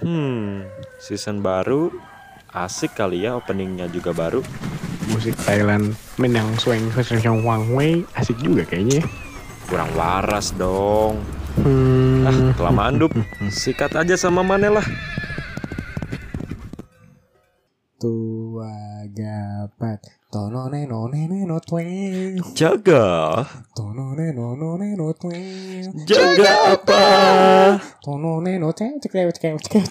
Hmm, season baru asik kali ya openingnya juga baru. Musik Thailand menang swing swing wang wei asik juga kayaknya. ya. Kurang waras dong. Hmm. Ah, kelamaan dup. Sikat aja sama Mane lah. Tua gapat Tono ne no ne ne no tweng Jaga. Tono ne no no ne no tweng Jaga apa? Tono ne no te cek cek cek cek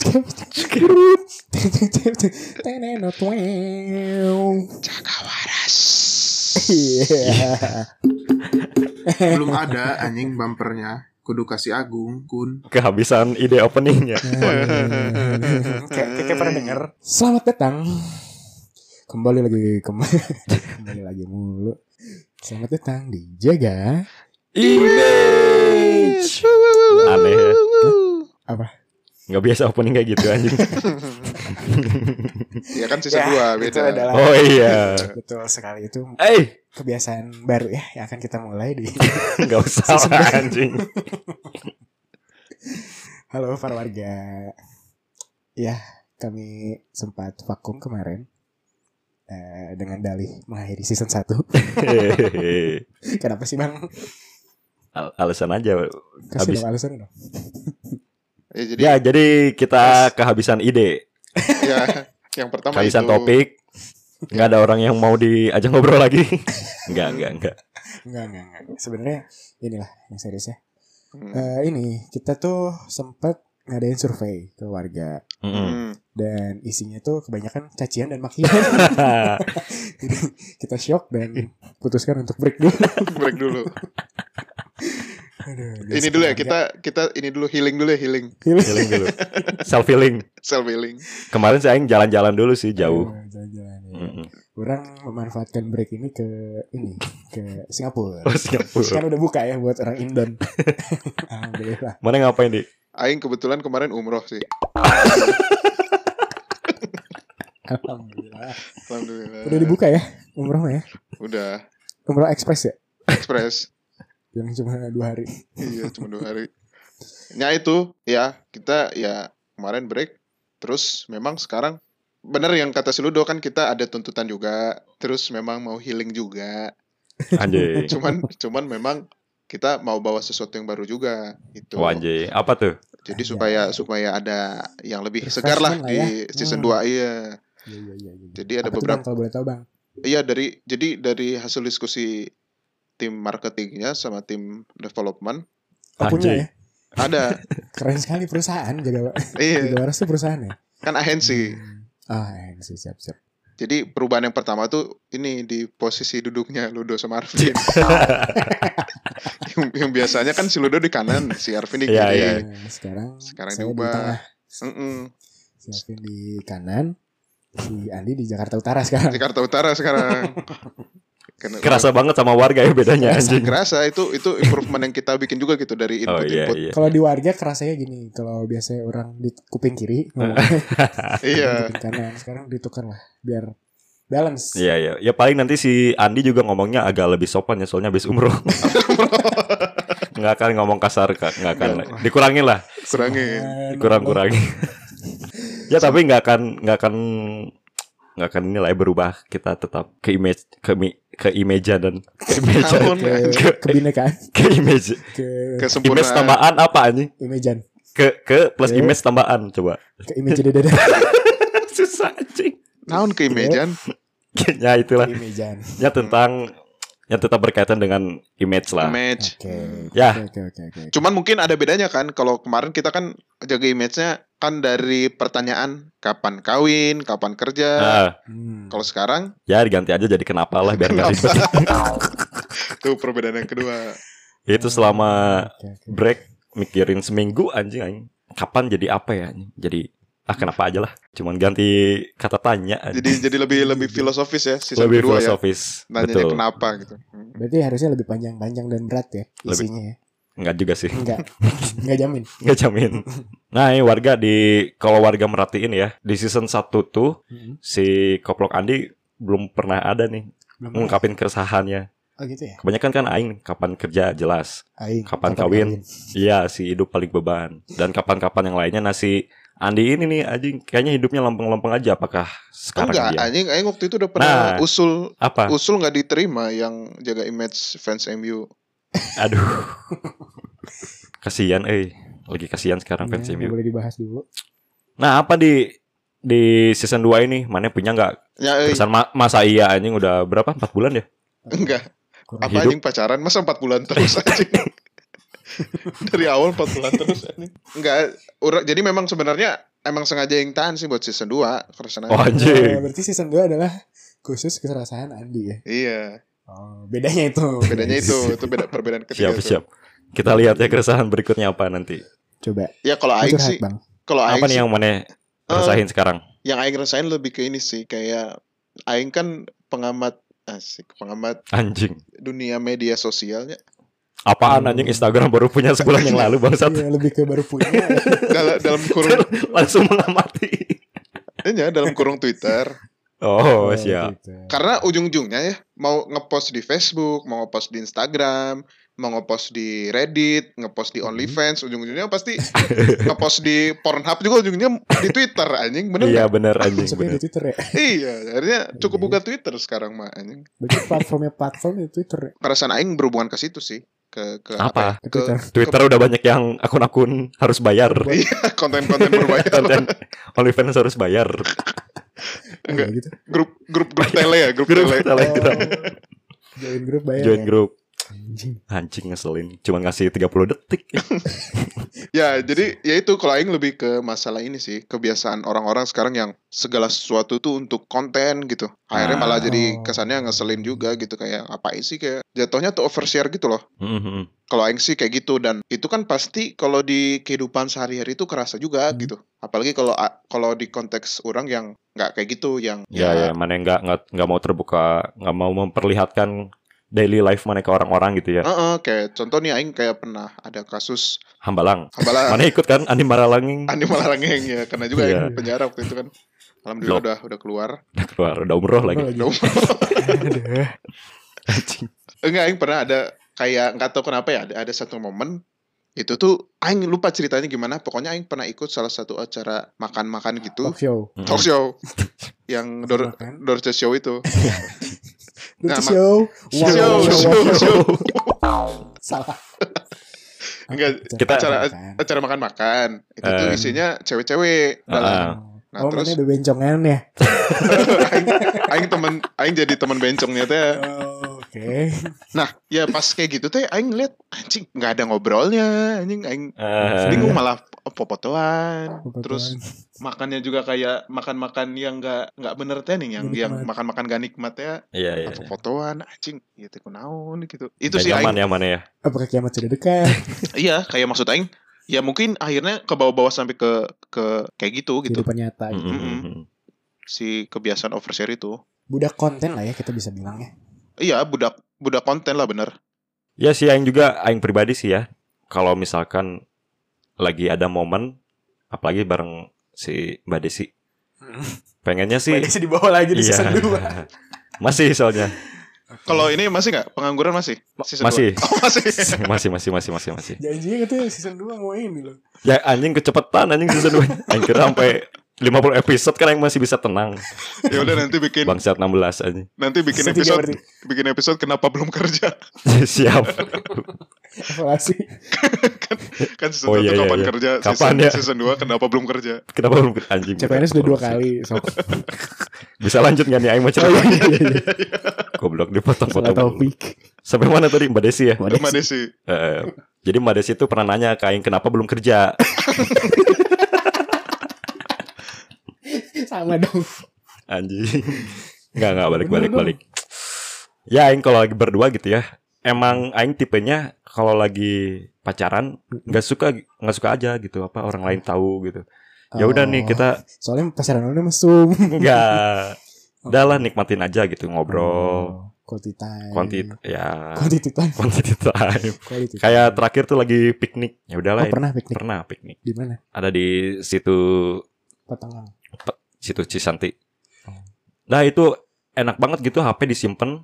cek cek ne no tweng Jaga waras. Iya Belum ada anjing bumpernya. Kudu kasih Agung, Kun. Kehabisan ide openingnya. Kayak kayak pernah denger Selamat datang Kembali lagi kembali Kembali lagi mulu Selamat datang di Jaga Image. Aneh ya. Apa? Nggak biasa opening kayak gitu anjing. Ya kan season 2 Itu beda. adalah Oh iya. Betul sekali itu Eh, kebiasaan baru ya yang akan kita mulai di nggak usah lah, anjing. Halo para warga Ya kami sempat vakum kemarin eh, Dengan dalih mengakhiri season 1 Hehehe. Kenapa sih bang? Al- alasan aja. Kasih Habis. dong alasan dong Ya, jadi Ya, jadi kita kehabisan ide, ya yang pertama kehabisan itu topik. Nggak ada orang yang mau diajak ngobrol lagi. Enggak, enggak, enggak. Enggak, enggak, enggak Sebenarnya inilah yang serius ya Hmm. Eh, Ini kita tuh sempat ngadain survei ke warga Mm-mm. Hmm. Dan isinya tuh kebanyakan cacian dan makian Jadi kita shock dan putuskan untuk break dulu Break dulu. Aduh, ini dulu ya warga. kita kita ini dulu healing dulu ya healing. Healing dulu. Self healing. Self healing. Kemarin saya jalan-jalan dulu sih jauh. Aduh, jalan-jalan ya. Mm-mm. Orang memanfaatkan break ini ke ini ke Singapura. Oh, Singapura. Kan udah buka ya buat orang Indon. Alhamdulillah. Mana ngapain di? Aing kebetulan kemarin umroh sih. Alhamdulillah. Alhamdulillah. Udah dibuka ya umroh ya. Udah. Umroh ekspres ya Express. yang cuma dua hari. iya cuma dua hari. Ya itu ya kita ya kemarin break. Terus memang sekarang bener yang kata si Ludo kan kita ada tuntutan juga. Terus memang mau healing juga. Anjing. Cuman cuman memang kita mau bawa sesuatu yang baru juga itu. Oh. Apa tuh? Jadi supaya supaya ada yang lebih segar lah di ya. season Hmm. 2 iya. Iya iya iya. iya. Jadi ada Apa beberapa Bang, kalau boleh tahu bang. Iya dari jadi dari hasil diskusi tim marketingnya sama tim development Oh, punya ya. ada Keren sekali perusahaan jaga iya jaga waras tuh perusahaan ya. kan agensi. Ah, eh, sih siap siap. Jadi perubahan yang pertama tuh ini di posisi duduknya Ludo sama Arvin. yang, yang biasanya kan si Ludo di kanan, si Arvin di kiri. Iya, iya. Nah, sekarang Sekarang saya diubah. di tengah. Mm-mm. Si Alvin di kanan, si Andi di Jakarta Utara sekarang. Jakarta Utara sekarang. Karena- Kerasa banget sama warga ya bedanya anjing. kerasa itu itu improvement yang kita bikin juga gitu dari Oh input iya input. iya. Kalau di warga kerasanya gini, kalau biasanya orang di kuping kiri Iya. kuping kanan, sekarang ditukar lah biar balance. Iya iya. Ya paling nanti si Andi juga ngomongnya agak lebih sopan ya soalnya habis umroh. nggak akan ngomong kasar kak, nggak akan. Dikurangin lah, Kurangin. dikurang-kurangin. ya tapi nggak akan nggak akan nggak akan nilai berubah. Kita tetap ke image ke mi- ke image dan ke image ke Ke- kebinekaan, ke image ke image kesempurnaan. tambahan apa anjing? imejan, Ke ke plus Ke- image tambahan coba. ke image dada Susah anjing. Naon ke imejan? ya itulah. imejan. Ya tentang yang tetap berkaitan dengan image lah. Image. Oke. Ya. Oke oke oke. Cuman mungkin ada bedanya kan kalau kemarin kita kan jaga image-nya kan dari pertanyaan kapan kawin, kapan kerja. Ah, Hmm. Kalau sekarang ya diganti aja jadi kenapa lah biar nggak ribet. itu perbedaan yang kedua. Itu selama break mikirin seminggu anjing anjing. Kapan jadi apa ya anjing? Jadi ah kenapa aja lah. Cuman ganti kata tanya. anjing. Jadi jadi lebih lebih filosofis ya season lebih kedua ya. filosofis. Nanyanya Betul. kenapa gitu. Hmm. Berarti harusnya lebih panjang-panjang dan berat ya Lebih. isinya ya. Enggak juga sih. Enggak. Enggak jamin. Enggak jamin. Nah, ini warga di kalau warga merhatiin ya, di season 1 tuh Hmm. si Koplok Andi belum pernah ada nih Belum ngungkapin keresahannya. Oh gitu ya. Kebanyakan kan aing kapan kerja jelas. Aing, Kapan kawin? Iya, si hidup paling beban. Dan kapan-kapan yang lainnya nasi Andi ini nih anjing kayaknya hidupnya lempeng-lempeng aja apakah sekarang Enggak, dia anjing anjing waktu itu udah pernah Nah. usul apa? usul nggak diterima yang jaga image fans MU. Aduh. kasihan eh. Lagi kasihan sekarang fans Ya, MU. boleh dibahas dulu. Nah, apa di di season 2 ini mana punya nggak Ya, eh, pesan ma- masa iya anjing udah berapa? 4 bulan ya? enggak. Kurang. Apa Hidup. anjing pacaran masa 4 bulan terus anjing? Dari awal 4 bulan terus anjing. Enggak, jadi memang sebenarnya emang sengaja yang tahan sih buat season 2 karena Oh Eh, anjing. berarti season 2 adalah khusus keserasahan Andi ya. Iya, Oh, bedanya itu. bedanya itu, itu beda perbedaan ketiga Siap, siap. Kita lihat ya keresahan berikutnya apa nanti. Coba. Ya kalau aing sih, Bang. kalau aing Apa nih yang mana rasain sekarang? yang aing rasain lebih ke ini sih kayak aing kan pengamat asik, pengamat Anjing. dunia media sosialnya. Apaan anjing Instagram baru punya sebulan yang lalu bangsat. Iya, lebih ke baru punya. dalam dalam kurung Langsung mengamati. ya, dalam kurung Twitter. Oh, siap. gitu. Karena ujung-ujungnya ya mau ngepost di Facebook, mau ngepost di Instagram, mau ngepost di Reddit, ngepost di OnlyFans, ujung-ujungnya pasti ngepost di Pornhub juga ujungnya di Twitter anjing, bener Iya bener anjing bener. di Twitter ya. Iya, akhirnya cukup buka Twitter sekarang mah anjing. Berarti platformnya platform itu Twitter ya. Perasaan aing berhubungan ke situ sih, ke ke Apa? Ke Ke, Twitter. Twitter udah banyak yang akun-akun harus bayar. Iya, konten-konten berbayar. Konten OnlyFans harus bayar. Enggak. Gitu. grup grup grup tele ya, grup, Grup tele. Telegram. Join grup bayar. Join ya? grup. Anjing. Anjing ngeselin. Cuma ngasih 30 detik. Ya, jadi ya itu kalau aing lebih ke masalah ini sih, kebiasaan orang-orang sekarang yang segala sesuatu tuh untuk konten gitu. Akhirnya malah jadi Oh. kesannya ngeselin juga gitu kayak ngapain sih kayak jatuhnya tuh overshare gitu loh. Mhm. Kalau aing sih kayak gitu dan itu kan pasti kalau di kehidupan sehari-hari itu kerasa juga Hmm. gitu. Apalagi kalau kalau di konteks orang yang nggak kayak gitu yang Ya ya mana yang nggak nggak mau terbuka, nggak mau memperlihatkan daily life mana ke orang-orang gitu ya. Heeh, kayak contoh nih aing kayak pernah ada kasus Hambalang. hambalang Mana ikut kan Andi Maralanging Andi Malarangeng ya karena juga Iya. aing penjara waktu itu kan. Alhamdulillah Loh. udah udah keluar. udah keluar udah umroh lagi. Udah Aduh. Anjing. Enggak, aing pernah ada kayak nggak tahu kenapa ya ada, ada satu momen itu tuh aing lupa ceritanya gimana. Pokoknya aing pernah ikut salah satu acara makan-makan gitu, Talk show. Talk show yang Dor. Dorce show itu. Nah, Lucu mak- show. Wow, Show, wow, show, wow, wow. show. Salah. Enggak, Kita- acara Makan. acara makan-makan. Itu tuh Eh. isinya cewek-cewek. dalam. Ah. Nah, oh, terus ada bencongan ya? aing, aing temen aing jadi teman bencongnya teh. Oh, Oke. Nah, ya pas kayak gitu teh aing lihat anjing nggak ada ngobrolnya, anjing aing Eh, bingung malah popotoan. Popotoan. Terus makannya juga kayak makan-makan yang nggak nggak bener teh nih yang yang makan-makan gak nikmat ya Iya iya. atau iya. fotoan anjing gitu kunaon gitu itu sih aing ya mana ya. Apakah kiamat sudah dekat? iya kayak maksud aing ya mungkin akhirnya ke bawah-bawah sampai ke ke kayak gitu gitu Kehidupan nyata gitu. Mm-mm. mhm. si kebiasaan overshare itu Budak konten lah ya kita bisa bilang ya. iya budak budak konten lah bener Ya sih aing juga aing pribadi sih ya. Kalau misalkan lagi ada momen apalagi bareng si Mbak Desi. Pengennya sih Masih dibawa lagi di iya. season 2. Masih soalnya. kalau ini masih nggak pengangguran masih Season Masih. oh, masih masih masih masih masih masih. Janjinya katanya season 2 mau ini loh. Ya anjing kecepetan anjing season 2. Anjing kira sampai 50 episode kan yang masih bisa tenang. ya udah nanti bikin Bangsat 16 anjing. nanti bikin episode bikin episode kenapa belum kerja Siap. Evaluasi. kan season Oh, iya, iya, kapan iya. kerja Kapan season, ya? season 2 kenapa belum kerja Kenapa belum anjing? CPNS udah dua kali. Sok. Bisa lanjut gak nih aing mau cerita? Oh, iya, iya, iya. Goblok dipotong-potong. topik. Sampai mana tadi Mbak Desi ya? Waduh, Mbak Desi Eh, jadi Mbak Desi itu pernah nanya ke Aing kenapa belum kerja. sama dong. Anjing. Enggak enggak balik balik balik. Ya Aing kalau lagi berdua gitu ya. Emang Aing tipenya kalau lagi pacaran nggak suka nggak suka aja gitu apa orang lain tahu gitu. Ya udah nih Oh, kita Soalnya pacaran udah mesum. enggak udah lah nikmatin aja gitu ngobrol. Oh, quality time. Kuantit ya Quantity time. quantity time. Quality time. Kayak terakhir tuh lagi piknik. Ya Oh, udahlah ini. pernah piknik pernah piknik. di mana? Ada di situ Patangan. situ Cisanti. Oh. Nah itu enak banget gitu HP disimpan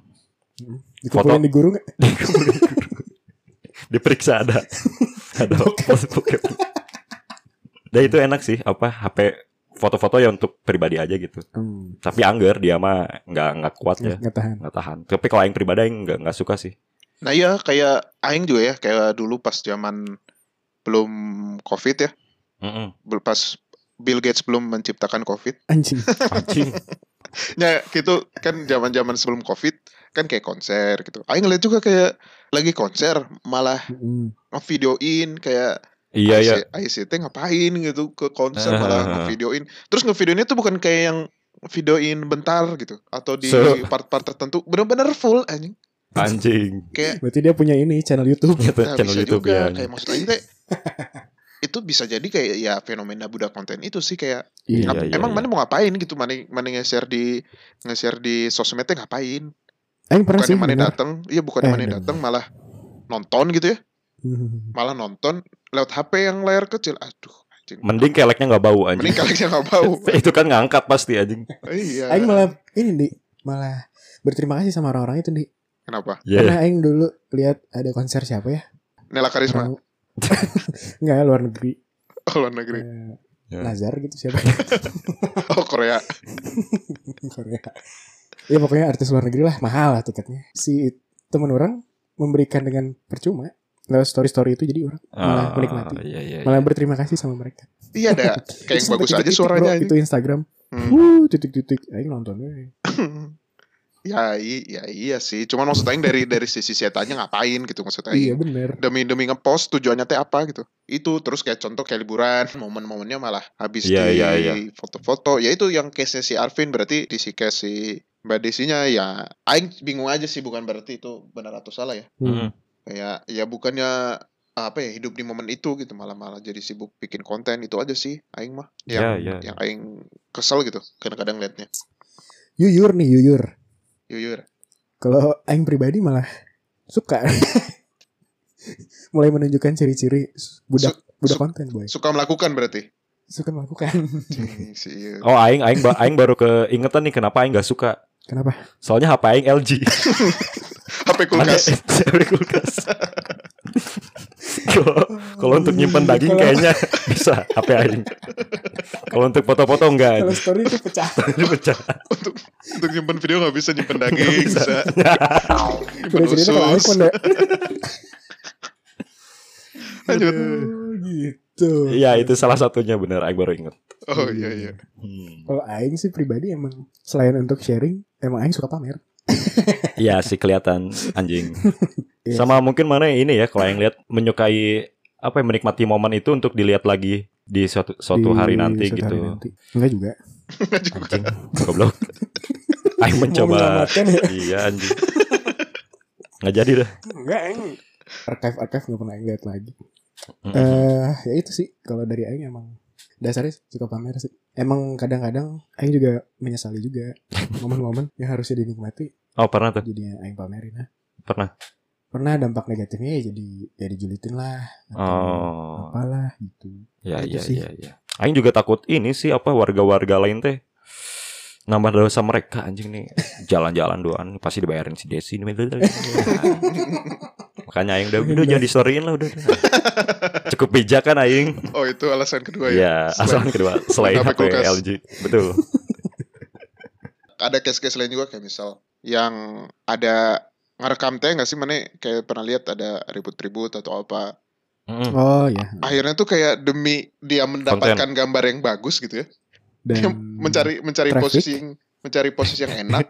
Dikumpulin di guru nggak? Diperiksa ada ada Bokep. bokep. Dan itu enak sih apa HP foto-foto ya untuk pribadi aja gitu. Hmm. Tapi angger dia mah nggak nggak kuat ya, Nggak tahan. nggak tahan. Tapi kalau yang pribadi aing nggak nggak suka sih. Nah iya kayak Aing juga ya kayak dulu pas zaman belum COVID ya, Mm-mm. bel- pas Bill Gates belum menciptakan COVID. Anjing. Anjing. Ya gitu kan zaman-zaman sebelum COVID kan kayak konser gitu. Aing ngeliat juga kayak lagi konser malah Mm. ngevideoin kayak Iya iya. IC, ICT ngapain gitu ke konser Ah. malah ngevideoin. Terus ngevideoinnya tuh bukan kayak yang videoin bentar gitu atau di So- part-part tertentu bener-bener full anjing. Anjing. Kayak Berarti dia punya ini channel YouTube. Gitu, Nah, channel bisa YouTube juga. ya. Kayak maksud Aing teh itu bisa jadi kayak ya fenomena budak konten itu sih kayak Iya. ap- iya, emang iya. mana mau ngapain gitu mana mana nge-share di nge-share di sosmednya ngapain Aing pernah sih. bukannya mana datang iya bukannya Eh, mana datang malah nonton gitu ya Hmm. malah nonton lewat HP yang layar kecil aduh anjing Mending keleknya nggak bau anjing. mending kalian nggak bau itu kan ngangkat pasti anjing. iya Aing malah ini di malah berterima kasih sama orang-orang itu di. kenapa Iya. Karena Aing dulu lihat ada konser siapa ya? Nela Karisma Orang- Enggak luar negeri. oh, luar negeri Eh, Ya. Nazar gitu siapa? oh Korea Korea. Ya pokoknya artis luar negeri lah mahal lah tiketnya. Si temen orang memberikan dengan percuma lewat story story itu jadi orang malah Ah, menikmati. Iya iya. Malah berterima kasih sama mereka. iya ada kayak yang bagus aja suaranya bro, itu Instagram. Hmm. Wuh, titik-titik. Aing nontonnya. ya, i- ya iya sih cuman maksud Aing dari dari sisi setannya ngapain gitu maksud Iya bener. demi demi ngepost tujuannya teh apa gitu itu terus kayak contoh kayak liburan momen-momennya malah habis Iya, di iya, iya. foto-foto ya itu yang case si Arvin berarti di si case si Mbak Desinya ya Aing bingung aja sih bukan berarti itu benar atau salah ya Mm. kayak ya bukannya apa ya hidup di momen itu gitu malah malah jadi sibuk bikin konten itu aja sih Aing mah yang Ya, ya. yang Aing kesel gitu kadang-kadang liatnya Yuyur nih yuyur. yuyur Kalau Aing pribadi malah suka. Mulai menunjukkan ciri-ciri budak budak su- konten boy. suka melakukan berarti Suka melakukan. Iya. Oh aing aing aing baru keingetan nih kenapa aing nggak suka. Kenapa? Soalnya HP aing LG. HP kulkas HP kulkas. Kalau- untuk nyimpen daging kayaknya bisa HP aing. Kalau untuk foto-foto enggak. Kalau story itu pecah. Ini pecah. untuk untuk nyimpen video nggak bisa nyimpen daging bisa cerita kalau usus iPhone ya. Lanjut. Oh, gitu. Iya itu salah satunya bener aing baru inget. oh iya iya Hmm. Kalau Aing sih pribadi emang selain untuk sharing, emang Aing suka pamer. Iya sih kelihatan anjing. Iya. Sama mungkin mana ini ya kalau yang lihat menyukai apa ya menikmati momen itu untuk dilihat lagi di suatu suatu Di hari nanti suatu gitu. hari nanti. Enggak juga. Anjing, goblok. Aing mencoba. ya? iya anjing. Nggak jadi dah. Enggak, Aing. Archive-archive nggak pernah Aing lihat lagi. Eh, ya itu sih kalau dari Aing emang dasarnya suka pamer sih. Emang kadang-kadang Aing juga menyesali juga momen-momen yang harusnya dinikmati Oh pernah tuh, jadinya Aing pamerin nah. pernah. Pernah dampak negatifnya ya jadi ya dijulitin lah atau Oh, apalah gitu. ya itu ya sih. ya ya. Aing juga takut ini sih apa warga-warga lain teh nambah dosa mereka anjing nih. Jalan-jalan doang pasti dibayarin si Desi nih makanya Aing udah udah jangan di storyin lah udah, udah. cukup bijak kan Aing? Oh itu alasan kedua ya? Ya Selain- asal kedua. Selain HP. LG betul. Ada case-case lain juga kayak misal yang ada ngerekam teh nggak sih mana kayak pernah lihat ada ribut-ribut atau apa. Oh ya. akhirnya tuh kayak demi dia mendapatkan gambar yang bagus gitu ya Dan mencari mencari traffic. posisi yang mencari posisi yang enak.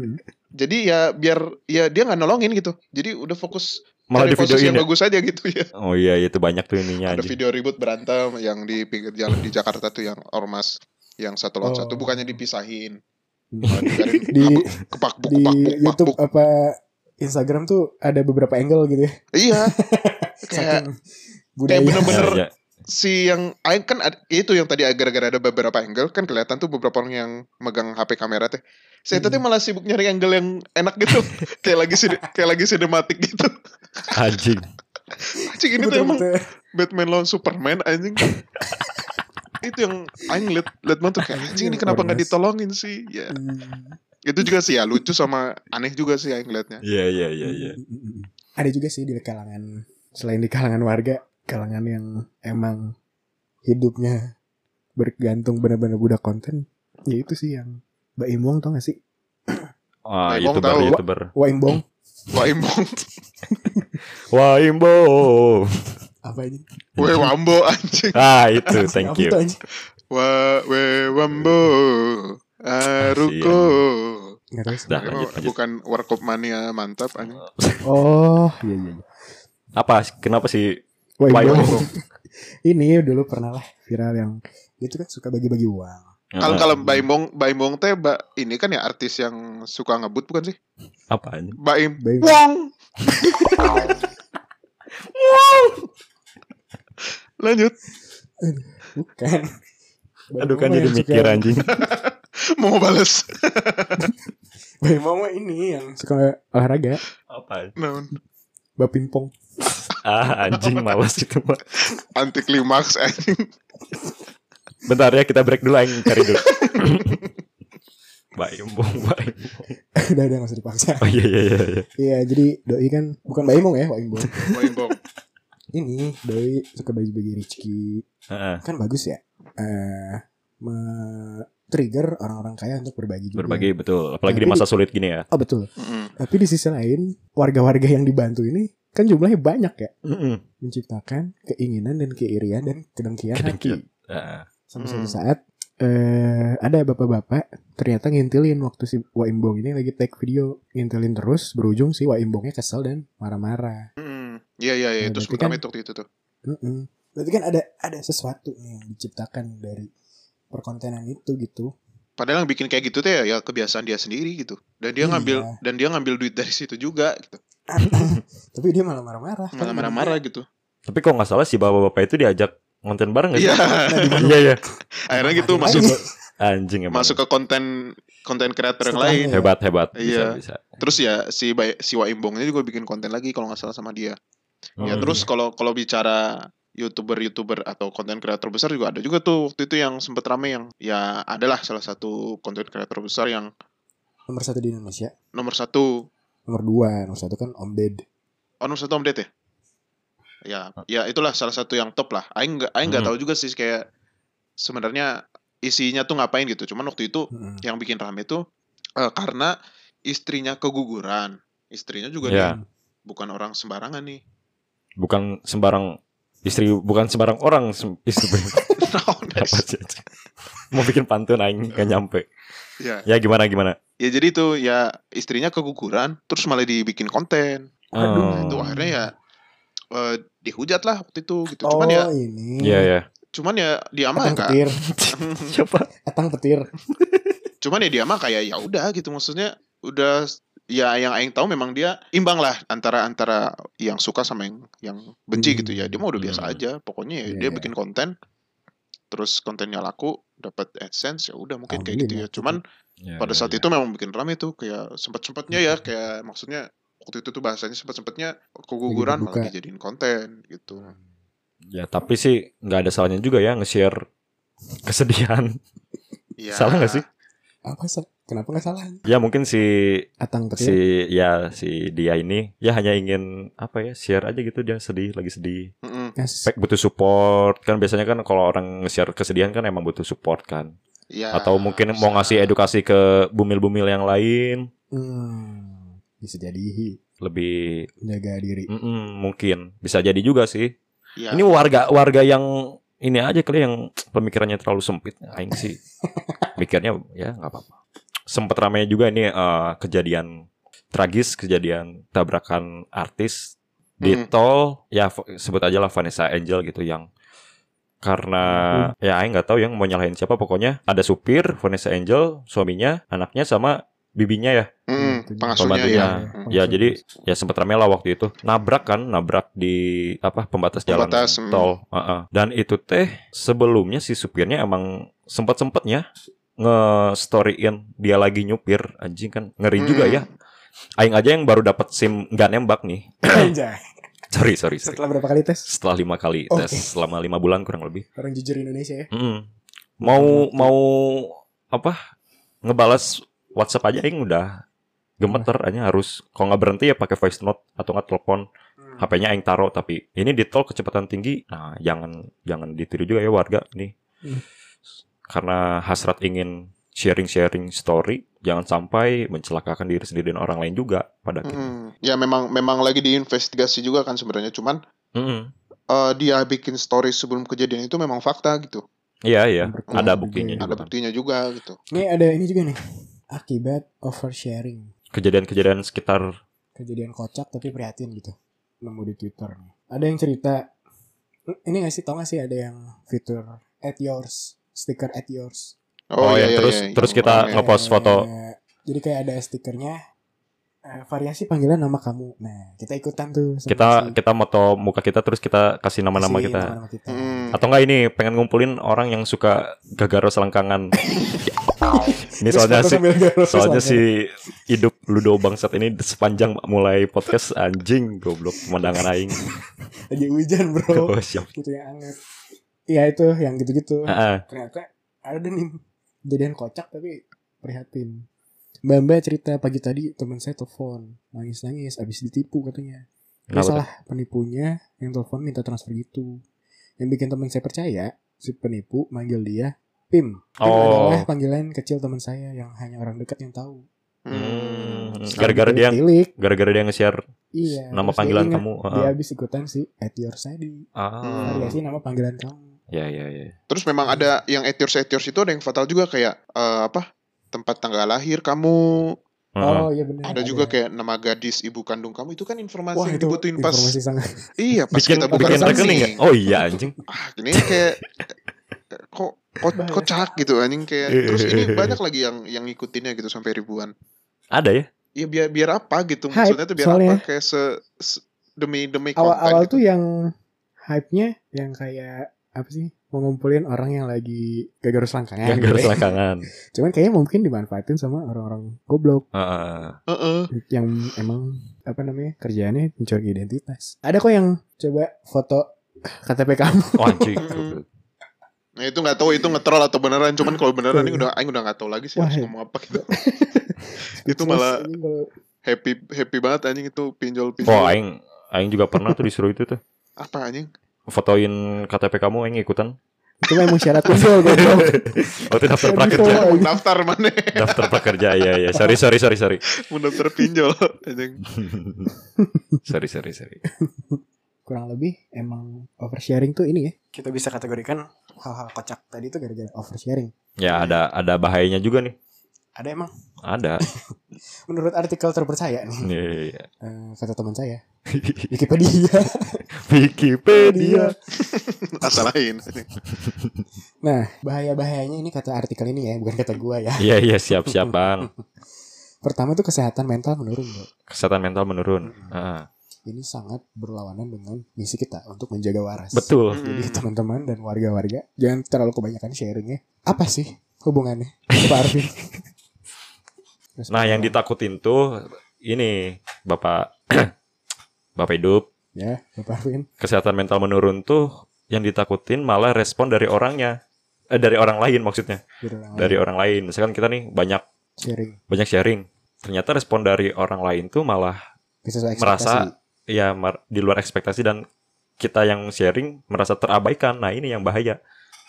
Jadi ya biar ya dia nggak nolongin gitu. Jadi udah fokus malah cari posisi yang ya? bagus aja gitu ya. Oh iya itu banyak tuh ininya ada anjing. video ribut berantem yang di pinggir jalan di Jakarta tuh yang ormas yang satu lawan Oh. satu bukannya dipisahin. Di kepak buk di kepak buk kepak YouTube buk apa Instagram tuh ada beberapa angle gitu ya. iya. Kayak kayak bener-bener Ya, ya. Si yang Aing kan ad- itu yang tadi gara-gara ada beberapa angle kan kelihatan tuh beberapa orang yang megang HP kamera teh. Saya tadi malah sibuk nyari angle yang enak gitu, kayak lagi kayak lagi sinematik gitu. anjing Anjing ini tuh emang. Batman lawan Superman anjing. itu yang Aing liat liat banget tuh kayak anjing ini kenapa nggak ditolongin sih? Ya Hmm. itu juga sih ya lucu sama aneh juga sih Aing liatnya. iya iya iya iya. Ada juga sih di kalangan selain di kalangan warga, kalangan yang emang hidupnya bergantung benar-benar budak konten ya itu sih yang Mbak Imbong tau gak sih Ah, Emang youtuber tahu. youtuber. Wah Imbong Wah imbong. Wah imbo. apa ini We wambo anjing. Ah itu, thank you. itu, anjing? Wa we wambo. Aruko. Nggak tahu sih. Dah, Emang lanjut, lanjut. Bukan warkop mania mantap anjing. oh iya iya iya. Apa? Kenapa sih? Imbong Imbong. ini dulu pernah lah viral yang dia tuh kan suka bagi-bagi uang Kalau kalau Baimbong Baimbong teh ba, ini kan ya artis yang suka ngebut bukan sih? apa ini? Baim Baim. Wong. Lanjut. bukan Aduh kan jadi mikir suka- anjing. Mau bales. Baim mah ini yang suka olahraga Apa? Bapimpong Ah anjing malas itu mah. Anti klimaks anjing. Bentar ya kita break dulu aing cari dulu. Baik, bong, baik. udah udah nggak usah dipaksa Oh iya iya iya. iya. iya jadi doi kan bukan Baimong ya Baimbong Baimbong. ini doi suka bagi-bagi Rizky Heeh. kan bagus ya eh me- trigger orang-orang kaya untuk berbagi juga Berbagi betul, apalagi di Tapi- masa sulit gini ya. oh betul tapi di sisi lain warga-warga yang dibantu ini kan jumlahnya banyak ya Heeh. menciptakan keinginan dan keirian dan kedengkian hati Heeh. sampai suatu saat eh ada bapak-bapak ternyata ngintilin waktu si Waimbong ini lagi take video ngintilin terus berujung si Waimbongnya kesel dan marah-marah. Iya iya iya Ya, itu berarti sempat kan- waktu itu tuh. Mm-mm. berarti kan ada ada sesuatu nih yang diciptakan dari perkontenan itu gitu Padahal yang bikin kayak gitu tuh ya, ya kebiasaan dia sendiri gitu. Dan dia Iya. ngambil dan dia ngambil duit dari situ juga gitu. tapi dia malah marah-marah Malah marah-marah gitu. Tapi kok nggak salah si bapak-bapak itu diajak ngonten bareng nggak sih? Iya. Iya iya. Akhirnya gitu Akhirnya masuk aja. Anjing emang. masuk ke konten konten kreator yang lain. hebat hebat. Bisa Iya. bisa. Terus ya si si Waimbong ini juga bikin konten lagi kalau nggak salah sama dia. Ya Hmm. terus kalau kalau bicara youtuber-youtuber atau konten kreator besar juga ada juga tuh. Waktu itu yang sempet rame yang ya adalah salah satu konten kreator besar yang nomor satu di Indonesia. Nomor satu. Nomor dua nomor satu kan Om Ded. Oh nomor satu Om Ded ya? Ya ya itulah salah satu yang top lah. Aing nggak Aing nggak Hmm. tahu juga sih kayak sebenarnya isinya tuh ngapain gitu. Cuman waktu itu Mm-mm. yang bikin rame tuh eh, karena istrinya keguguran. Istrinya juga Iya. nih bukan orang sembarangan nih. Bukan sembarang istri, bukan sembarang orang istri. Apa sih? Mau bikin pantun aing nggak nyampe. ya Ya gimana gimana? ya jadi tuh ya istrinya keguguran terus malah dibikin konten Aduh. Oh. Nah, itu akhirnya ya eh, dihujat lah waktu itu gitu oh cuman ya ini Iya ya. cuman ya dia mah enggak petir Siapa? Atang petir cuman ya dia mah kayak ya udah gitu maksudnya udah ya yang aing tahu memang dia imbang lah antara antara yang suka sama yang yang benci Hmm. gitu ya dia mah udah biasa Hmm. aja pokoknya ya Iya, dia iya. bikin konten terus kontennya laku dapat adsense ya udah mungkin kayak gitu ya Alhamdulillah. cuman Ya, pada ya, saat ya. itu memang bikin rame tuh kayak sempat sempatnya ya kayak maksudnya waktu itu tuh bahasanya sempat sempatnya keguguran malah dijadiin konten gitu Ya tapi sih nggak ada salahnya juga ya nge-share kesedihan. ya, Salah nggak sih? Apa sih kenapa nggak salah Ya mungkin si Atang petir si ya si dia ini ya hanya ingin apa ya share aja gitu dia sedih lagi sedih. Yes. Baik butuh support kan biasanya kan kalau orang nge-share kesedihan kan emang butuh support kan. Ya, Atau mungkin mau bisa. ngasih edukasi ke bumil-bumil yang lain Hmm, bisa jadi lebih menjaga diri mm-mm, mungkin bisa jadi juga sih. Ya, Ini warga warga yang ini aja kali yang pemikirannya terlalu sempit. Aing sih mikirnya ya nggak apa-apa. Sempet ramai juga ini eh, kejadian tragis, kejadian tabrakan artis di Hmm. tol. Ya sebut aja lah Vanessa Angel gitu yang karena ya Aing nggak tahu yang mau nyalahin siapa. Pokoknya ada supir Vanessa Angel, suaminya, anaknya sama bibinya ya. Mm-mm, Hmm, pengasuhnya pembantunya. ya. Hmm. Ya jadi ya sempat rame lah waktu itu. Nabrak kan, nabrak di apa pembatas jalan Pembatas, mm. tol. Heeh. Dan itu teh sebelumnya si supirnya emang sempat sempatnya nge-storyin dia lagi nyupir anjing kan ngeri juga Mm. ya. Aing aja yang baru dapat SIM nggak nembak nih. Anjay. sorry sorry sorry. setelah berapa kali tes Setelah lima kali Oke. tes selama lima bulan kurang lebih. orang jujur Indonesia ya Mm. Mau mau apa ngebalas WhatsApp aja Aing udah gemeter aja harus kalau nggak berhenti ya pakai voice note atau nggak telepon HP-nya aing taruh tapi ini di tol kecepatan tinggi. Nah, jangan jangan ditiru juga ya warga nih. Hmm. Karena hasrat ingin sharing-sharing story, jangan sampai mencelakakan diri sendiri dan orang lain juga pada akhirnya. Mm. Ya memang memang lagi diinvestigasi juga kan sebenarnya cuman Mm-mm. eh, dia bikin story sebelum kejadian itu memang fakta gitu. Iya, iya. Ada buktinya ya. juga. Ada kan. buktinya juga gitu. Ini ada ini juga nih. Akibat oversharing. Kejadian-kejadian sekitar Kejadian kocak tapi prihatin gitu. Nemu di Twitter nih. Ada yang cerita ini gak sih tau gak sih ada yang fitur at yours, stiker at yours. Oh, yang terus- terus kita Yang- ngepost foto. Eh, jadi kayak ada stikernya eh, variasi panggilan nama kamu. Nah, kita ikutan tuh. sama kita si- kita moto muka kita terus kita kasih nama-nama kasih kita. nama-nama kita. Hmm. Atau enggak ini pengen ngumpulin orang yang suka gagaro selangkangan. ini soalnya garuk soalnya si hidup Ludo bangsat ini sepanjang mulai podcast anjing goblok pemandangan aing. lagi hujan, Bro. Oh, siap. gitu yang anget. Iya itu yang gitu-gitu. Ah. ternyata ada nih kejadian kocak tapi prihatin mbak mbak cerita pagi tadi teman saya telepon nangis nangis abis ditipu katanya dia Kenapa salah penipunya yang telepon minta transfer gitu yang bikin teman saya percaya si penipu manggil dia pim pim Oh. adalah panggilan kecil teman saya yang hanya orang dekat yang tahu Hmm. Gara-gara dia Tilik, gara-gara dia nge-share iya nama terus dia panggilan ingat, kamu. dia Ah, habis ikutan si at yours tadi ah. variasi nama panggilan kamu Ya ya ya. Terus memang ada yang etiors etiors itu ada yang fatal juga kayak eh, apa tempat tanggal lahir kamu. Oh iya benar ada juga kayak nama gadis ibu kandung kamu itu kan informasi wah yang itu dibutuhin pas informasi sangat iya pas bikin kita buka bikin rekening nggak? Oh iya anjing. ah ini kayak kok kok kocak gitu anjing kayak Iya, terus iya, ini iya. banyak lagi yang yang ngikutinnya gitu sampai ribuan Ada ya? Iya biar biar apa gitu Hype, maksudnya tuh biar soalnya. apa kayak se, se- demi demi konten awal-awal gitu. tuh yang hype-nya yang kayak apa sih mau ngumpulin orang yang lagi gagal selangkangan Yang gitu ya. selangkangan. cuman kayaknya mungkin dimanfaatin sama orang-orang goblok Heeh. Heeh. yang emang apa namanya kerjaannya mencuri identitas ada kok yang coba foto KTP kamu Oh anjing. Nah itu nggak tahu itu ngetrol atau beneran cuman kalau beneran ini udah aing udah nggak tahu lagi sih Wah, harus ya. ngomong apa gitu. itu malah happy happy banget anjing itu pinjol pinjol. Oh aing aing juga pernah tuh disuruh itu tuh. Apa anjing? Fotoin KTP kamu aing ikutan. itu mah emang syarat pinjol goblok Oh itu daftar Yang prakerja. daftar mana? Daftar prakerja iya iya. Sorry sorry sorry sorry. Mau daftar pinjol anjing. sorry sorry sorry. kurang lebih emang oversharing tuh ini ya kita bisa kategorikan hal-hal kocak tadi tuh gara-gara oversharing Ya ada ada bahayanya juga nih. ada emang Ada. menurut artikel terpercaya nih Iya, iya, iya. eh, kata teman saya Wikipedia Wikipedia. Asal lain. Nah, bahaya-bahayanya ini kata artikel ini ya, bukan kata gua ya. Iya iya siap siap bang. Pertama tuh kesehatan mental menurun, Bro. Kesehatan mental menurun. Ah, Ini sangat berlawanan dengan misi kita untuk menjaga waras. betul. Jadi teman-teman dan warga-warga jangan terlalu kebanyakan sharingnya. Apa sih hubungannya? Pak Arvin. Terus Nah yang ditakutin tuh ini bapak bapak hidup ya, Bapak Arvin. kesehatan mental menurun tuh yang ditakutin malah respon dari orangnya eh dari orang lain maksudnya Dari orang dari lain. orang lain misalkan kita nih banyak sharing. banyak sharing ternyata respon dari orang lain tuh malah Bisa merasa ya mar- di luar ekspektasi dan kita yang sharing merasa terabaikan nah ini yang bahaya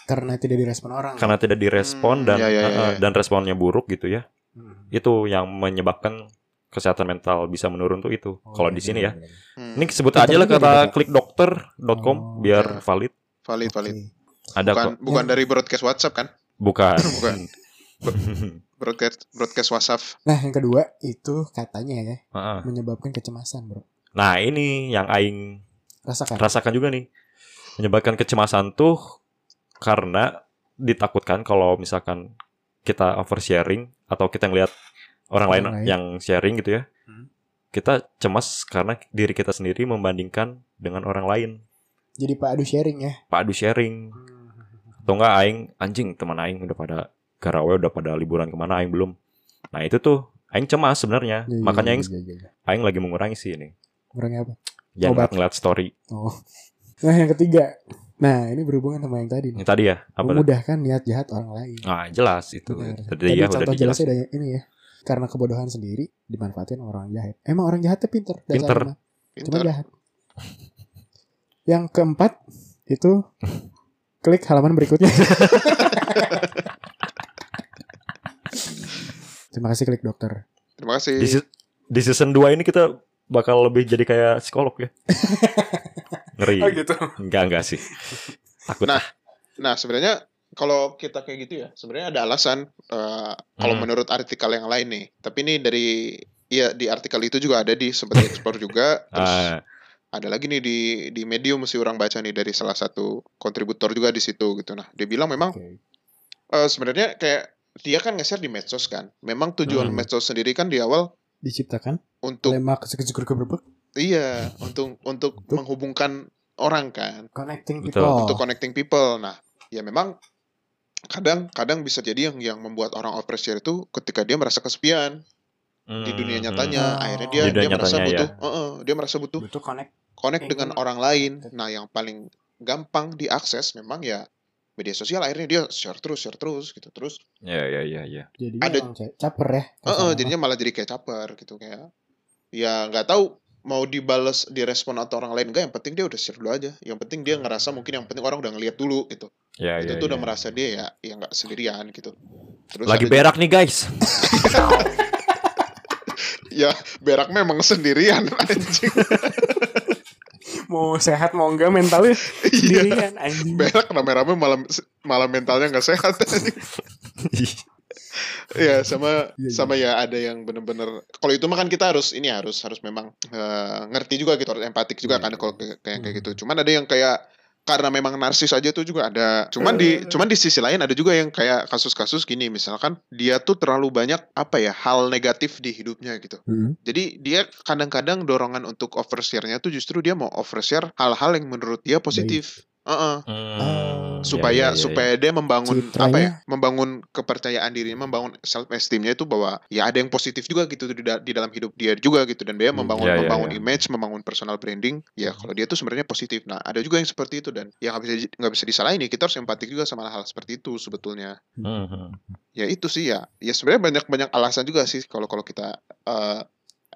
karena tidak direspon orang. karena tidak direspon Hmm, dan ya, ya, ya, eh, eh, ya. dan responnya buruk gitu ya Hmm. itu yang menyebabkan kesehatan mental bisa menurun tuh itu Oh, kalau di sini ya benar-benar. Hmm. ini sebut aja lah kata klikdokter.com Oh, biar ya. valid valid valid. ada Bukan kok bukan dari broadcast WhatsApp kan? bukan Bukan. Broadcast broadcast WhatsApp. Nah, yang kedua itu katanya ya Heeh. menyebabkan kecemasan, Bro. nah ini yang aing Rasakan. rasakan juga nih menyebabkan kecemasan tuh karena ditakutkan kalau misalkan kita oversharing atau kita ngelihat orang lain Orang lain. yang sharing gitu ya Hmm. kita cemas karena diri kita sendiri membandingkan dengan orang lain Jadi Pak Adu sharing ya. pak adu sharing atau enggak aing anjing teman aing udah pada garaway udah pada liburan ke mana aing belum nah itu tuh aing cemas sebenarnya iya, makanya iya, aing iya, iya. aing lagi mengurangi sih ini Orangnya apa? jangan Obat. ngeliat story Oh. Nah, yang ketiga. Nah, ini berhubungan sama yang tadi nih. yang tadi ya apa? Memudahkan niat jahat orang lain. ah jelas itu Benar. tadi Tadi ya udah contoh jelasnya ada ini ya. Karena kebodohan sendiri dimanfaatin orang jahat. Emang orang jahatnya pinter. Pinter. dasarnya mah. Cuma Pintar. jahat. Yang keempat itu klik halaman berikutnya. Terima kasih klik dokter. Terima kasih. Di, di season 2 ini kita bakal lebih jadi kayak psikolog ya. Ngeri. gitu. Enggak enggak sih. Takut. Nah, Nah, sebenarnya kalau kita kayak gitu ya, sebenarnya ada alasan eh, kalau Hmm. menurut artikel yang lain nih. Tapi ini dari ya di artikel itu juga ada di sempat explore juga. Terus Ah, ada lagi nih di di medium mesti orang baca nih dari salah satu kontributor juga di situ gitu. Nah, dia bilang memang Oke. eh, sebenarnya kayak dia kan nge-share di medsos kan. Memang tujuan Hmm. medsos sendiri kan di awal Diciptakan untuk iya, untuk untuk menghubungkan orang kan. connecting Betul. people. untuk connecting people. Nah, ya memang kadang kadang bisa jadi yang yang membuat orang overshare itu ketika dia merasa kesepian di dunia hmm, nyatanya, Hmm. akhirnya dia Di dia merasa nyatanya, butuh, Heeh, dia merasa butuh Butuh connect. connect Kayak dengan orang lain. Nah, yang paling gampang diakses memang ya media sosial. Akhirnya dia share terus, share terus gitu terus. Ya ya ya ya. Jadinya Ada- caper ya. Heeh, Sama- jadinya malah jadi kayak caper gitu kayak ya nggak tahu mau dibales direspon atau orang lain enggak yang penting dia udah share dulu aja yang penting dia ngerasa mungkin yang penting orang udah ngeliat dulu gitu Ya itu ya. tuh udah ya. merasa dia ya ya nggak sendirian gitu terus Lagi berak nih guys. ya berak memang sendirian anjing mau sehat mau enggak mentalnya iya sendirian anjing. berak rame-rame malam malam mentalnya nggak sehat anjing. ya sama Iya, iya. sama ya ada yang bener-bener kalau itu mah kan kita harus ini harus harus memang eh, ngerti juga gitu harus empatik juga kan kalau kayak kayak kayak Hmm. gitu cuman ada yang kayak karena memang narsis aja tuh juga ada. Cuman di cuman di sisi lain ada juga yang kayak kasus-kasus gini. Misalkan dia tuh terlalu banyak apa ya hal negatif di hidupnya gitu. Hmm. jadi dia kadang-kadang dorongan untuk overshare-nya tuh justru dia mau overshare hal-hal yang menurut dia positif. Heeh. Hmm, supaya ya, ya, ya, ya. supaya dia membangun Citranya. apa ya? Membangun kepercayaan dirinya, membangun self esteemnya itu bahwa ya ada yang positif juga gitu di, da- di dalam hidup dia juga gitu dan dia Hmm, membangun ya, ya, membangun ya. image, membangun personal branding. Ya kalau dia tuh sebenarnya positif. Nah, ada juga yang seperti itu dan yang nggak bisa nggak bisa disalahin ya kita harus empatik juga sama hal seperti itu sebetulnya. Hmm, hmm. Ya itu sih ya. Ya sebenarnya banyak banyak alasan juga sih kalau kalau kita eh,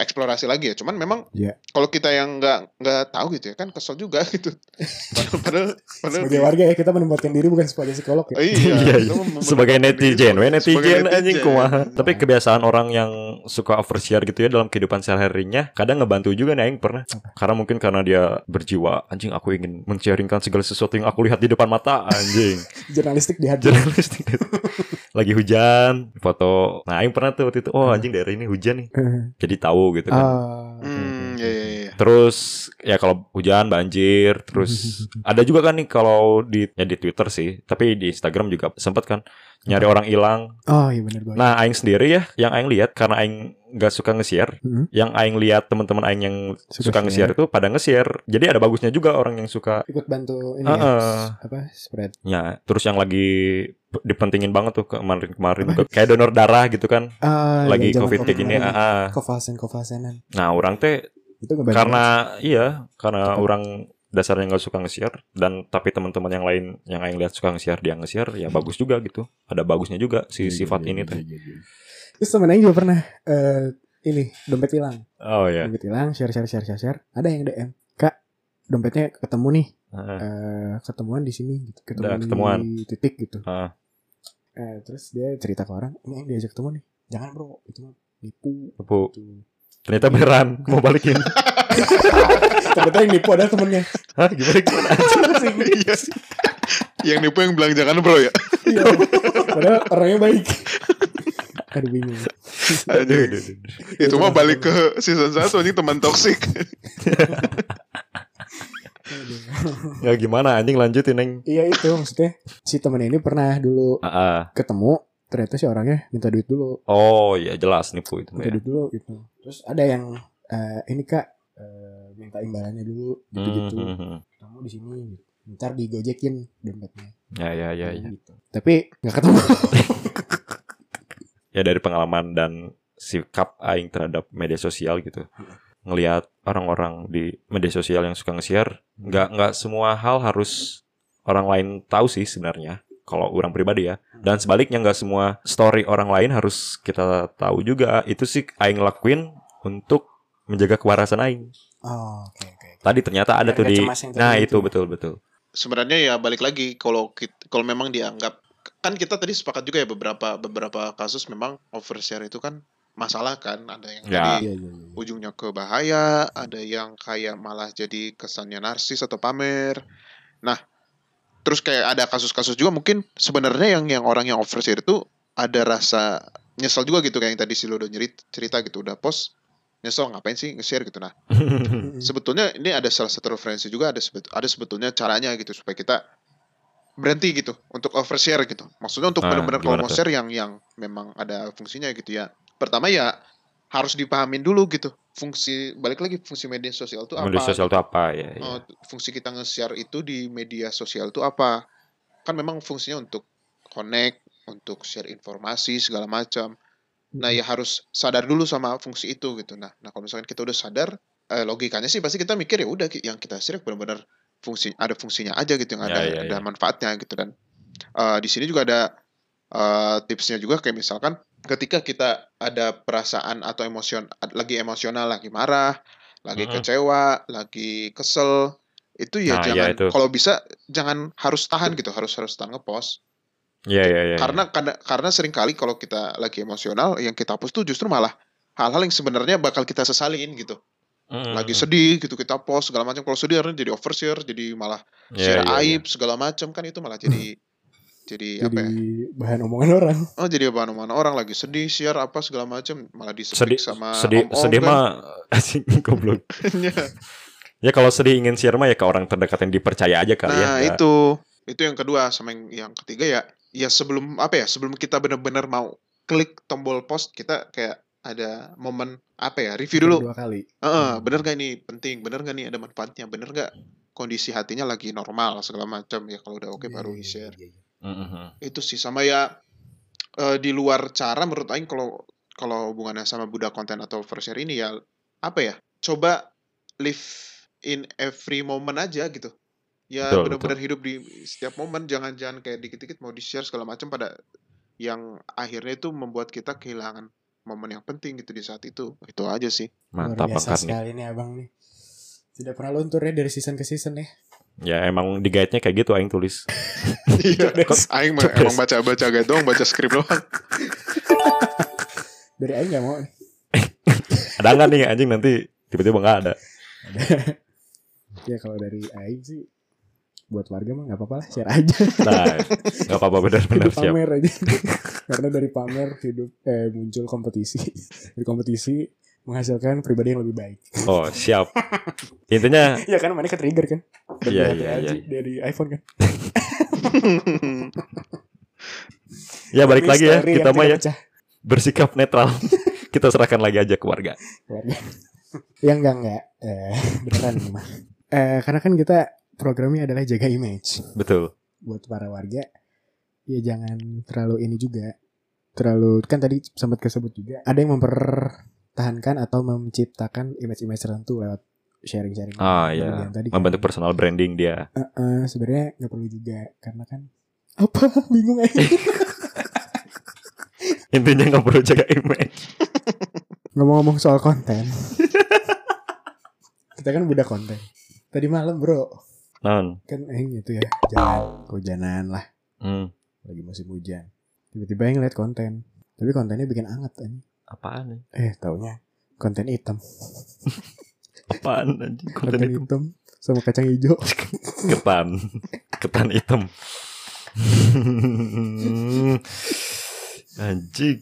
eksplorasi lagi ya. Cuman memang Iya. kalau kita yang nggak nggak tahu gitu ya kan kesel juga gitu. Padahal padahal, padahal Sebagai warga ya kita menempatkan diri bukan sebagai psikolog ya. Iya, Iya, iya. Sebagai netizen, we netizen anjing kumaha. Tapi kebiasaan orang yang suka overshare gitu ya dalam kehidupan sehari-harinya kadang ngebantu juga nih aing pernah. Karena mungkin karena dia berjiwa anjing aku ingin men-sharingkan segala sesuatu yang aku lihat di depan mata anjing. Jurnalistik di hati. Jurnalistik. Lagi hujan, foto. Nah, aing pernah tuh waktu itu, oh anjing daerah ini hujan nih. Jadi tahu gitu kan. Ah, oke, Hmm, oke, ya, oke. ya, ya. Terus ya kalau hujan banjir, terus ada juga kan nih kalau di ya di Twitter sih, tapi di Instagram juga sempat kan nyari orang hilang. Oh iya benar banget. Nah, aing sendiri ya yang aing lihat karena aing nggak suka nge-share, Hmm. yang aing lihat teman-teman aing yang Suka suka, nge-share itu pada nge-share. Jadi ada bagusnya juga orang yang suka Ikut bantu ini Heeh. ya. Apa? Spread. ya, terus yang lagi dipentingin banget tuh kemarin-kemarin tuh kayak donor darah gitu kan. Ah, lagi zaman Covid kayak gini. kemarin. ah, ah. Kovasen kovasenan. Nah, orang teh Itu karena iya karena orang dasarnya nggak suka nge-share dan tapi teman-teman yang lain yang aing lihat suka nge-share dia nge-share ya bagus juga gitu ada bagusnya juga si sifat ini tuh Terus temen juga pernah eh ini dompet hilang. oh ya Dompet hilang, share share share share share. Ada yang DM, "Kak, dompetnya ketemu nih. eh ketemuan di sini gitu. Ketemuan, Udah, ketemuan. di titik gitu." Ah. Eh, terus dia cerita ke orang, "Ini yang diajak ketemu nih. Jangan, Bro. Itu mah nipu." Bu Gitu. Ternyata beneran mau balikin Ternyata yang nipu adalah temennya. Hah gimana gimana Iya. Yang nipu yang bilang jangan bro ya. Iya. Padahal orangnya baik. Aduh bingung. aduh, aduh, aduh. Itu mah balik ke season 1 anjing teman toksik. Ya gimana anjing lanjutin neng Iya itu maksudnya si temennya ini pernah dulu ah, ah. ketemu ternyata si orangnya minta duit dulu. Oh ya jelas nipu itu minta ya. duit dulu gitu. Terus ada yang eh, ini kak eh, minta imbalannya dulu gitu gitu Hmm, hmm, hmm. kamu di sini gitu. ntar digojekin dompetnya. Ya ya ya ya. Gitu. Tapi nggak ketemu. Ya dari pengalaman dan sikap aing terhadap media sosial gitu. Ngelihat orang-orang di media sosial yang suka nge-share nggak nggak semua hal harus orang lain tahu sih sebenarnya kalau orang pribadi ya dan sebaliknya nggak semua story orang lain harus kita tahu juga itu sih aing lakuin untuk menjaga kewarasan aing Oh, oke oke. Tadi ternyata ada Biar tuh di Nah, itu itu. betul betul. sebenarnya ya balik lagi kalau kalau memang dianggap kan kita tadi sepakat juga ya beberapa beberapa kasus memang overshare itu kan masalah kan ada yang Ya. tadi Iya iya iya. ujungnya ke bahaya, ada yang kayak malah jadi kesannya narsis atau pamer. Nah, terus kayak ada kasus-kasus juga mungkin sebenarnya yang yang orang yang overshare itu ada rasa nyesel juga gitu kayak yang tadi si Lodo nyerit cerita gitu udah post nyesel ngapain sih nge-share? gitu. Nah sebetulnya ini ada salah satu referensi juga ada sebet- ada sebetulnya caranya gitu supaya kita berhenti gitu untuk overshare gitu. Maksudnya untuk Ah, benar-benar kalau mau share yang yang memang ada fungsinya gitu ya. Pertama ya harus dipahamin dulu gitu fungsi balik lagi fungsi media sosial itu apa Media sosial itu apa ya? ya. Oh, fungsi kita nge-share itu di media sosial itu apa? Kan memang fungsinya untuk connect, untuk share informasi segala macam. Nah, ya harus sadar dulu sama fungsi itu gitu. Nah, nah kalau misalkan kita udah sadar, eh, logikanya sih pasti kita mikir ya udah yang kita share benar-benar fungsi ada fungsinya aja gitu, yang Ya, ada ya, ada ya. manfaatnya gitu dan eh, di sini juga ada eh, tipsnya juga kayak misalkan ketika kita ada perasaan atau emosion lagi emosional, lagi marah, lagi Mm-mm. kecewa, lagi kesel, itu ya Nah, ya jangan itu. kalau bisa jangan harus tahan gitu, harus harus tahan ngepost. Iya iya iya. Karena karena karena sering kali kalau kita lagi emosional yang kita post tuh justru malah hal-hal yang sebenarnya bakal kita sesalin gitu. Mm, Lagi sedih gitu kita post segala macam. Kalau sedih jadi overshare, jadi malah. Iya, share iya, iya. aib segala macam kan itu malah jadi jadi apa Jadi ya? bahan omongan orang. Oh jadi bahan omongan orang lagi sedih share apa segala macam malah Sedih disepik sama sedih om-om sedih kan. mah asing goblok. Ya kalau sedih ingin share mah ya ke orang terdekat yang dipercaya aja kali ya. Nah itu itu yang kedua sama yang yang ketiga ya ya sebelum apa ya sebelum kita benar-benar mau klik tombol post kita kayak ada momen apa ya review dulu Dua kali. Heeh, bener gak ini penting bener gak nih ada manfaatnya bener gak kondisi hatinya lagi normal segala macam ya kalau udah oke Iya, baru iya, di share iya, iya. Mm, mm, mm. itu sih sama ya eh, di luar cara menurut Aing kalau kalau hubungannya sama budak konten atau overshare ini ya apa ya coba live in every moment aja gitu ya Betul, benar-benar hidup di setiap momen jangan jangan kayak dikit-dikit mau di share segala macam pada yang akhirnya itu membuat kita kehilangan momen yang penting gitu di saat itu itu aja sih Mantap Luar biasa banget nih. sekali nih abang nih. Tidak pernah luntur ya dari season ke season ya. Ya emang di guide-nya kayak gitu aing tulis. iya Aing mah emang baca-baca gak doang baca skrip doang Dari Aing nggak mau. Ada nggak nih anjing nanti tiba-tiba nggak ada. Ya kalau dari Aing sih buat warga mah nggak apa-apa lah share aja. Nah, nggak apa-apa benar-benar siap. pamer aja. Karena dari pamer hidup eh muncul kompetisi. Dari kompetisi menghasilkan pribadi yang lebih baik. Oh siap. Intinya Iya kan mana ke trigger kan? Dari Iya, iya, iya. Dari iPhone kan. ya balik lagi ya kita yang mah ya pecah. bersikap netral. kita serahkan lagi aja ke warga. Warga. ya enggak enggak. Eh, beneran mah. Eh, karena kan kita programnya adalah jaga image. Betul. buat para warga ya jangan terlalu ini juga terlalu kan tadi sempat kesebut juga ada yang mempertahankan atau menciptakan image-image tertentu lewat sharing-sharing Ah ya, yang tadi kan. membentuk personal branding dia. Eh, eh, sebenarnya nggak perlu juga karena kan apa? Bingung aja. Intinya nggak perlu jaga image. ngomong-ngomong soal konten. Kita kan budak konten. Tadi malam bro. Non. kan eh itu ya. Jalan. Kehujanan lah. Hmm. lagi musim hujan. Tiba-tiba yang lihat konten. Tapi kontennya bikin anget kan Apaan nih? eh taunya konten hitam Apaan anjing konten konten itu? hitam sama kacang hijau Ketan. Ketan hitam. Anjing.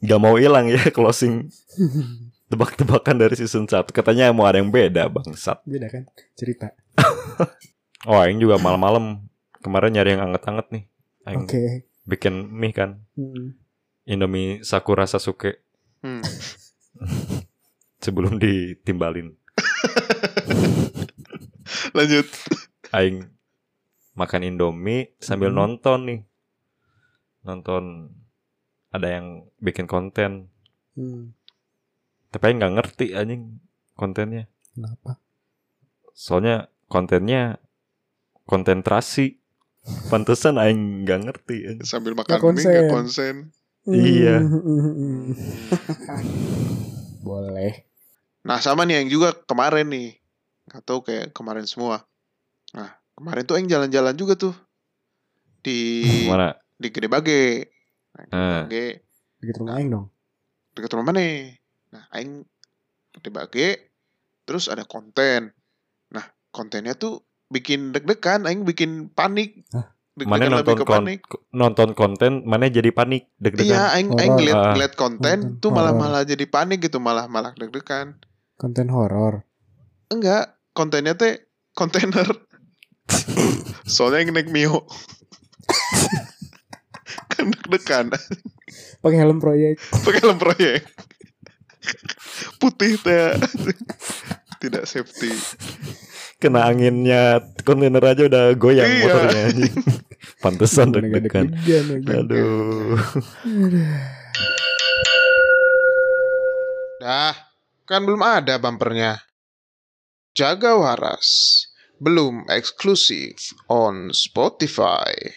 Gak mau hilang ya closing tebak-tebakan dari season 1 Katanya mau ada yang beda bangsat beda kan cerita Oh Aing juga malam-malam Kemarin nyari yang anget-anget nih Aing oke bikin mie kan Hmm. Indomie Sakura Sasuke Hmm. Sebelum ditimbalin lanjut Aing makan Indomie sambil Hmm. nonton nih Nonton Ada yang bikin konten Hmm. Tapi Aing gak ngerti anjing kontennya kenapa Soalnya kontennya konsentrasi. Pantesan aing nggak ngerti. anjing. sambil makan mie nggak konsen. Iya. Hmm. boleh Nah sama nih yang juga kemarin nih. Gak tahu kayak kemarin semua. Nah kemarin tuh yang jalan-jalan juga tuh. Di Mana? di Gede Bage. Nah, Gede Ah. Bage Deket rumah Aing dong. deket rumah mana? Nah, aing Gede Bage terus ada konten. Nah, kontennya tuh bikin deg-degan, aing bikin panik. Hah? Mana Deg-degan nonton lebih ke kon- panik. nonton konten, mana jadi panik Iya, deg-degan. aing aing Horor. ngeliat, Ah. ngeliat konten Konten tuh malah malah jadi panik gitu, malah malah deg-degan. Konten horor. Enggak, kontennya teh kontainer. Soalnya yang naik Mio. kan deg-degan. Pakai helm proyek. pakai helm proyek putih teh tidak safety Kena anginnya kontainer aja udah goyang Iya. motornya anjing. Pantesan deg-degan. Aduh. dah kan belum ada bumpernya jaga waras belum eksklusif on Spotify